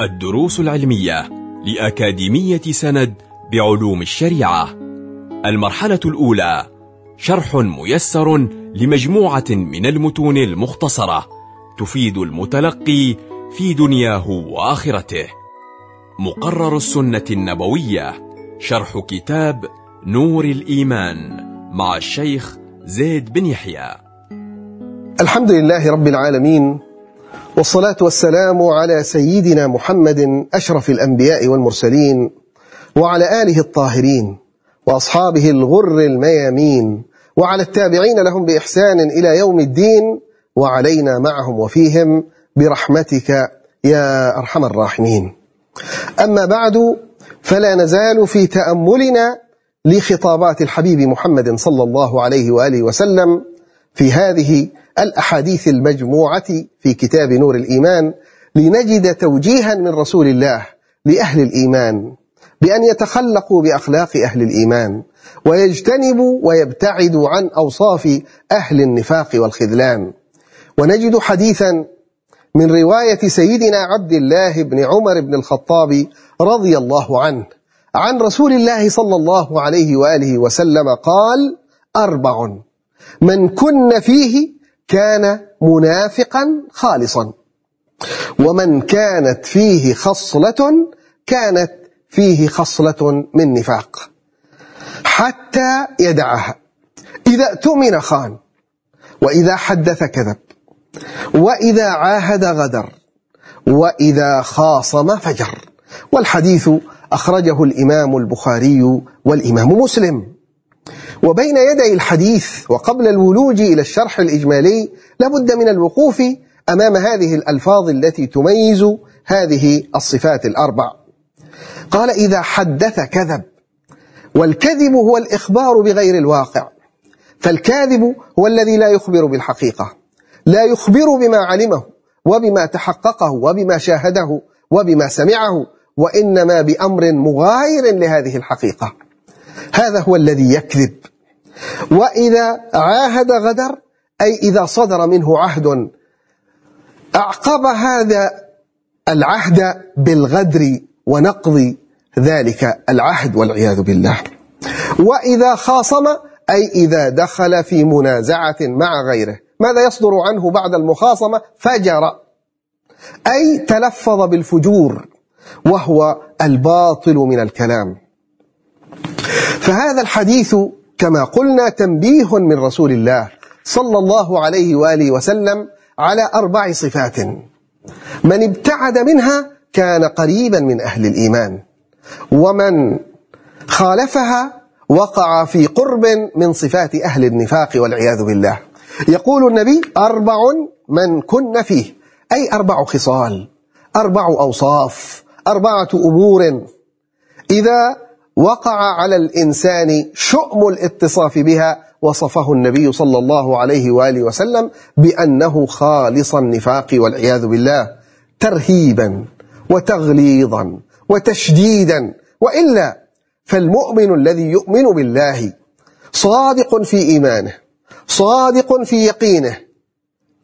الدروس العلمية لأكاديمية سند بعلوم الشريعة. المرحلة الأولى شرح ميسر لمجموعة من المتون المختصرة تفيد المتلقي في دنياه وآخرته. مقرر السنة النبوية شرح كتاب نور الإيمان مع الشيخ زيد بن يحيى. الحمد لله رب العالمين والصلاة والسلام على سيدنا محمد أشرف الأنبياء والمرسلين وعلى آله الطاهرين وأصحابه الغر الميامين وعلى التابعين لهم بإحسان إلى يوم الدين وعلينا معهم وفيهم برحمتك يا أرحم الراحمين. أما بعد فلا نزال في تأملنا لخطابات الحبيب محمد صلى الله عليه وآله وسلم في هذه الأحاديث المجموعة في كتاب نور الإيمان لنجد توجيها من رسول الله لأهل الإيمان بأن يتخلقوا بأخلاق أهل الإيمان ويجتنبوا ويبتعدوا عن أوصاف أهل النفاق والخذلان. ونجد حديثا من رواية سيدنا عبد الله بن عمر بن الخطاب رضي الله عنه عن رسول الله صلى الله عليه وآله وسلم قال أربع من كن فيه كان منافقا خالصا. ومن كانت فيه خصلة كانت فيه خصلة من نفاق. حتى يدعها إذا اؤتمن خان وإذا حدث كذب وإذا عاهد غدر وإذا خاصم فجر. والحديث أخرجه الإمام البخاري والإمام مسلم. وبين يدي الحديث وقبل الولوج إلى الشرح الإجمالي لابد من الوقوف أمام هذه الألفاظ التي تميز هذه الصفات الأربع. قال إذا حدث كذب والكذب هو الإخبار بغير الواقع فالكاذب هو الذي لا يخبر بالحقيقة لا يخبر بما علمه وبما تحققه وبما شاهده وبما سمعه وإنما بأمر مغاير لهذه الحقيقة. هذا هو الذي يكذب. وإذا عاهد غدر أي إذا صدر منه عهد أعقب هذا العهد بالغدر ونقض ذلك العهد والعياذ بالله. وإذا خاصم أي إذا دخل في منازعة مع غيره. ماذا يصدر عنه بعد المخاصمة؟ فجر. أي تلفظ بالفجور وهو الباطل من الكلام. فهذا الحديث كما قلنا تنبيه من رسول الله صلى الله عليه وآله وسلم على أربع صفات. من ابتعد منها كان قريبا من أهل الإيمان. ومن خالفها وقع في قرب من صفات أهل النفاق والعياذ بالله. يقول النبي أربع من كن فيه أي أربع خصال أربع أوصاف أربعة أمور. إذا وقع على الإنسان شؤم الاتصاف بها وصفه النبي صلى الله عليه وآله وسلم بأنه خالص النفاق والعياذ بالله ترهيبا وتغليظا وتشديدا وإلا فالمؤمن الذي يؤمن بالله صادق في إيمانه صادق في يقينه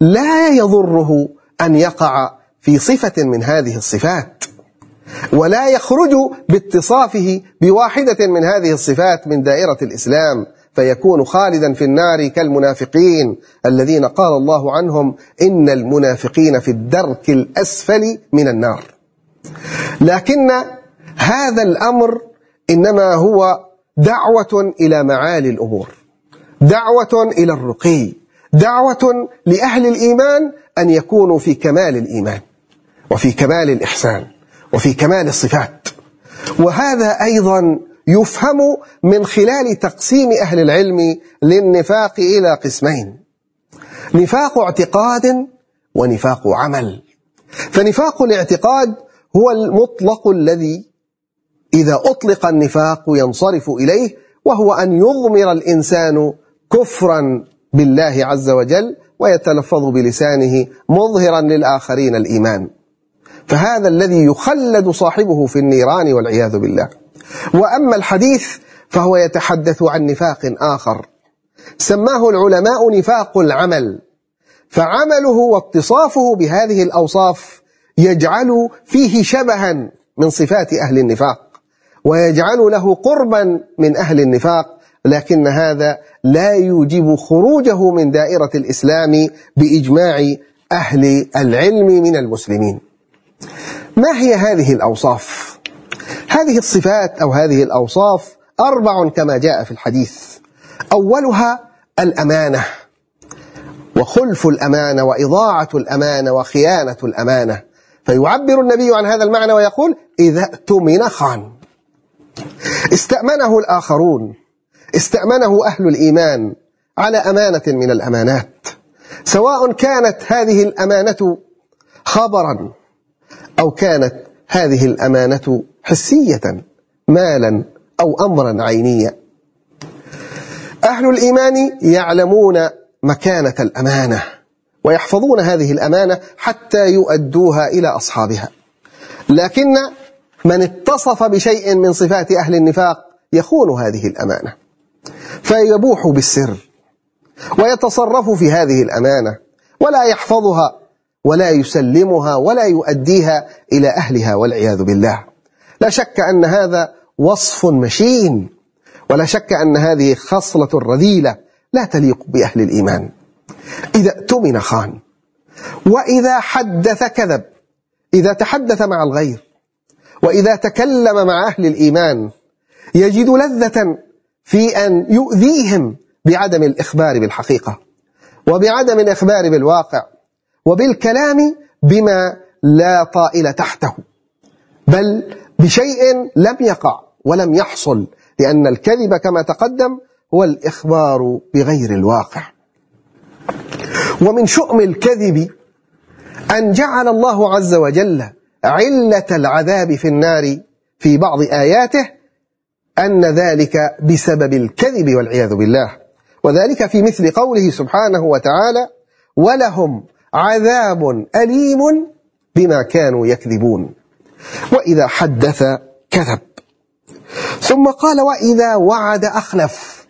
لا يضره أن يقع في صفة من هذه الصفات. ولا يخرج باتصافه بواحدة من هذه الصفات من دائرة الإسلام فيكون خالدا في النار كالمنافقين الذين قال الله عنهم إن المنافقين في الدرك الأسفل من النار. لكن هذا الأمر إنما هو دعوة إلى معالي الأمور دعوة إلى الرقي دعوة لأهل الإيمان أن يكونوا في كمال الإيمان وفي كمال الإحسان. وفي كمال الصفات. وهذا أيضا يفهم من خلال تقسيم أهل العلم للنفاق إلى قسمين. نفاق اعتقاد ونفاق عمل. فنفاق الاعتقاد هو المطلق الذي إذا أطلق النفاق ينصرف إليه وهو أن يضمر الإنسان كفرا بالله عز وجل ويتلفظ بلسانه مظهرا للآخرين الإيمان. فهذا الذي يخلد صاحبه في النيران والعياذ بالله. وأما الحديث فهو يتحدث عن نفاق آخر. سماه العلماء نفاق العمل. فعمله واتصافه بهذه الأوصاف يجعل فيه شبها من صفات أهل النفاق ويجعل له قربا من أهل النفاق لكن هذا لا يوجب خروجه من دائرة الإسلام بإجماع أهل العلم من المسلمين. ما هي هذه الأوصاف؟ هذه الصفات أو هذه الأوصاف أربع كما جاء في الحديث. أولها الأمانة وخلف الأمانة وإضاعة الأمانة وخيانة الأمانة. فيعبر النبي عن هذا المعنى ويقول إذا اؤتمن خان. استأمنه الآخرون استأمنه أهل الإيمان على أمانة من الأمانات. سواء كانت هذه الأمانة خبرا أو كانت هذه الأمانة حسية مالا أو أمرا عينيا أهل الإيمان يعلمون مكانة الأمانة ويحفظون هذه الأمانة حتى يؤدوها إلى أصحابها. لكن من اتصف بشيء من صفات أهل النفاق يخون هذه الأمانة فيبوح بالسر ويتصرف في هذه الأمانة ولا يحفظها. ولا يسلمها ولا يؤديها إلى أهلها والعياذ بالله. لا شك أن هذا وصف مشين ولا شك أن هذه خصلة رذيلة لا تليق بأهل الإيمان. إذا اؤتمن خان وإذا حدث كذب إذا تحدث مع الغير وإذا تكلم مع أهل الإيمان يجد لذة في أن يؤذيهم بعدم الإخبار بالحقيقة وبعدم الإخبار بالواقع. وبالكلام بما لا طائل تحته بل بشيء لم يقع ولم يحصل لأن الكذب كما تقدم هو الإخبار بغير الواقع. ومن شؤم الكذب أن جعل الله عز وجل علة العذاب في النار في بعض آياته أن ذلك بسبب الكذب والعياذ بالله. وذلك في مثل قوله سبحانه وتعالى ولهم عذاب أليم بما كانوا يكذبون. وإذا حدث كذب. ثم قال وإذا وعد أخلف.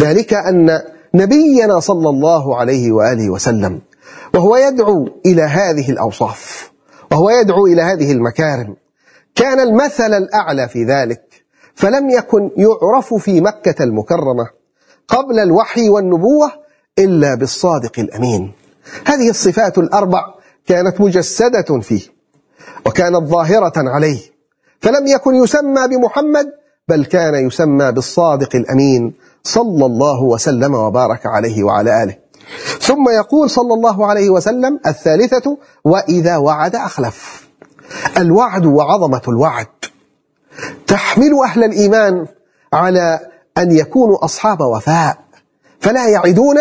ذلك أن نبينا صلى الله عليه وآله وسلم وهو يدعو إلى هذه الأوصاف وهو يدعو إلى هذه المكارم. كان المثل الأعلى في ذلك فلم يكن يعرف في مكة المكرمة قبل الوحي والنبوة إلا بالصادق الأمين. هذه الصفات الأربع كانت مجسدة فيه وكانت ظاهرة عليه فلم يكن يسمى بمحمد بل كان يسمى بالصادق الأمين صلى الله وسلم وبارك عليه وعلى آله. ثم يقول صلى الله عليه وسلم الثالثة وإذا وعد أخلف. الوعد وعظمة الوعد. تحمل أهل الإيمان على أن يكونوا أصحاب وفاء فلا يعدون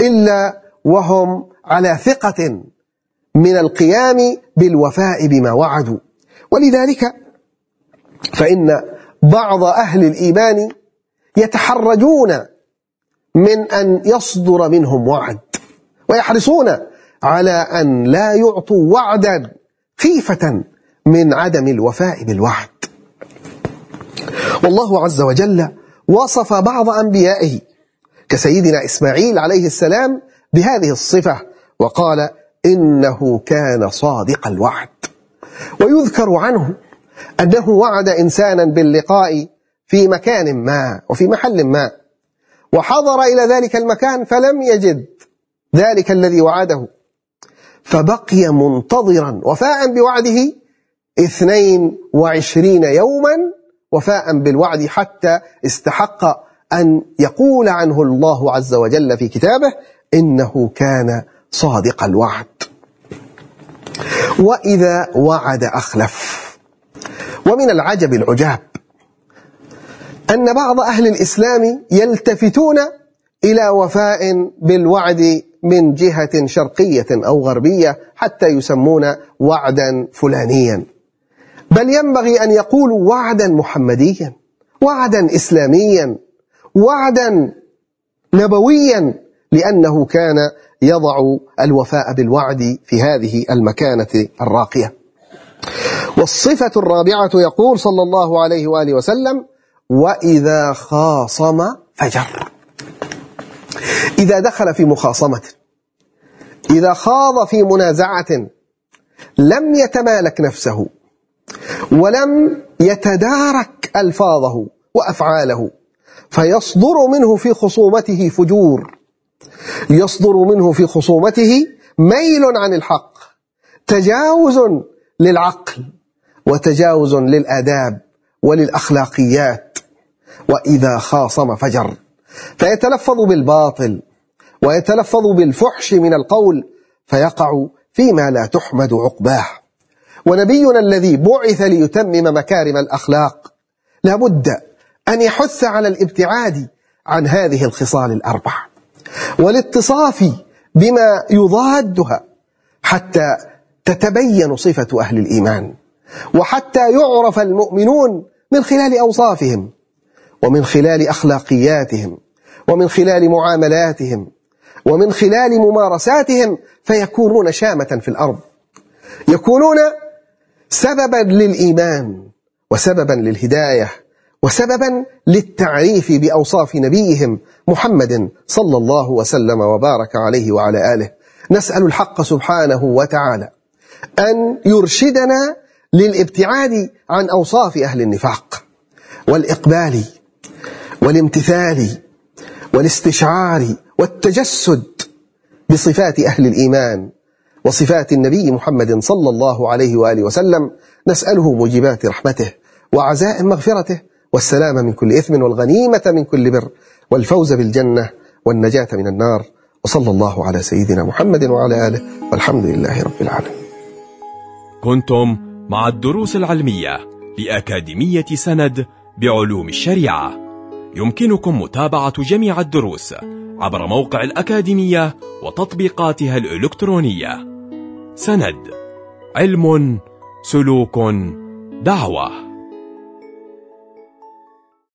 إلا وهم على ثقة من القيام بالوفاء بما وعدوا. ولذلك فإن بعض أهل الإيمان يتحرجون من أن يصدر منهم وعد ويحرصون على أن لا يعطوا وعدا خيفة من عدم الوفاء بالوعد. والله عز وجل وصف بعض أنبيائه كسيدنا إسماعيل عليه السلام بهذه الصفة وقال إنه كان صادق الوعد. ويذكر عنه أنه وعد إنسانا باللقاء في مكان ما وفي محل ما وحضر إلى ذلك المكان فلم يجد ذلك الذي وعده. فبقي منتظرا وفاء بوعده اثنين وعشرين يوما وفاء بالوعد حتى استحق أن يقول عنه الله عز وجل في كتابه إنه كان صادق الوعد. وإذا وعد أخلف. ومن العجب العجاب أن بعض أهل الإسلام يلتفتون إلى وفاء بالوعد من جهة شرقية أو غربية حتى يسمون وعدا فلانيا. بل ينبغي أن يقولوا وعدا محمديا وعدا إسلاميا وعدا نبويا لأنه كان يضع الوفاء بالوعد في هذه المكانة الراقية. والصفة الرابعة يقول صلى الله عليه وآله وسلم وإذا خاصم فجر. إذا دخل في مخاصمة إذا خاض في منازعة لم يتمالك نفسه ولم يتدارك ألفاظه وأفعاله فيصدر منه في خصومته فجور. يصدر منه في خصومته ميل عن الحق تجاوز للعقل وتجاوز للآداب وللأخلاقيات وإذا خاصم فجر. فيتلفظ بالباطل ويتلفظ بالفحش من القول فيقع فيما لا تحمد عقباه. ونبينا الذي بعث ليتمم مكارم الأخلاق لابد أن يحث على الابتعاد عن هذه الخصال الأربع والاتصاف بما يضادها حتى تتبين صفة أهل الإيمان وحتى يعرف المؤمنون من خلال أوصافهم ومن خلال أخلاقياتهم ومن خلال معاملاتهم ومن خلال ممارساتهم فيكونون شامة في الأرض. يكونون سببا للإيمان وسببا للهداية وسببا للتعريف بأوصاف نبيهم محمد صلى الله وسلم وبارك عليه وعلى آله. نسأل الحق سبحانه وتعالى أن يرشدنا للابتعاد عن أوصاف أهل النفاق والإقبال والامتثال والاستشعار والتجسد بصفات أهل الإيمان وصفات النبي محمد صلى الله عليه وآله وسلم. نسأله موجبات رحمته وعزائم مغفرته والسلام من كل إثم والغنيمة من كل بر والفوز بالجنة والنجاة من النار. وصلى الله على سيدنا محمد وعلى آله. والحمد لله رب العالمين. كنتم مع الدروس العلمية لأكاديمية سند بعلوم الشريعة. يمكنكم متابعة جميع الدروس عبر موقع الأكاديمية وتطبيقاتها الإلكترونية. سند علم سلوك دعوة.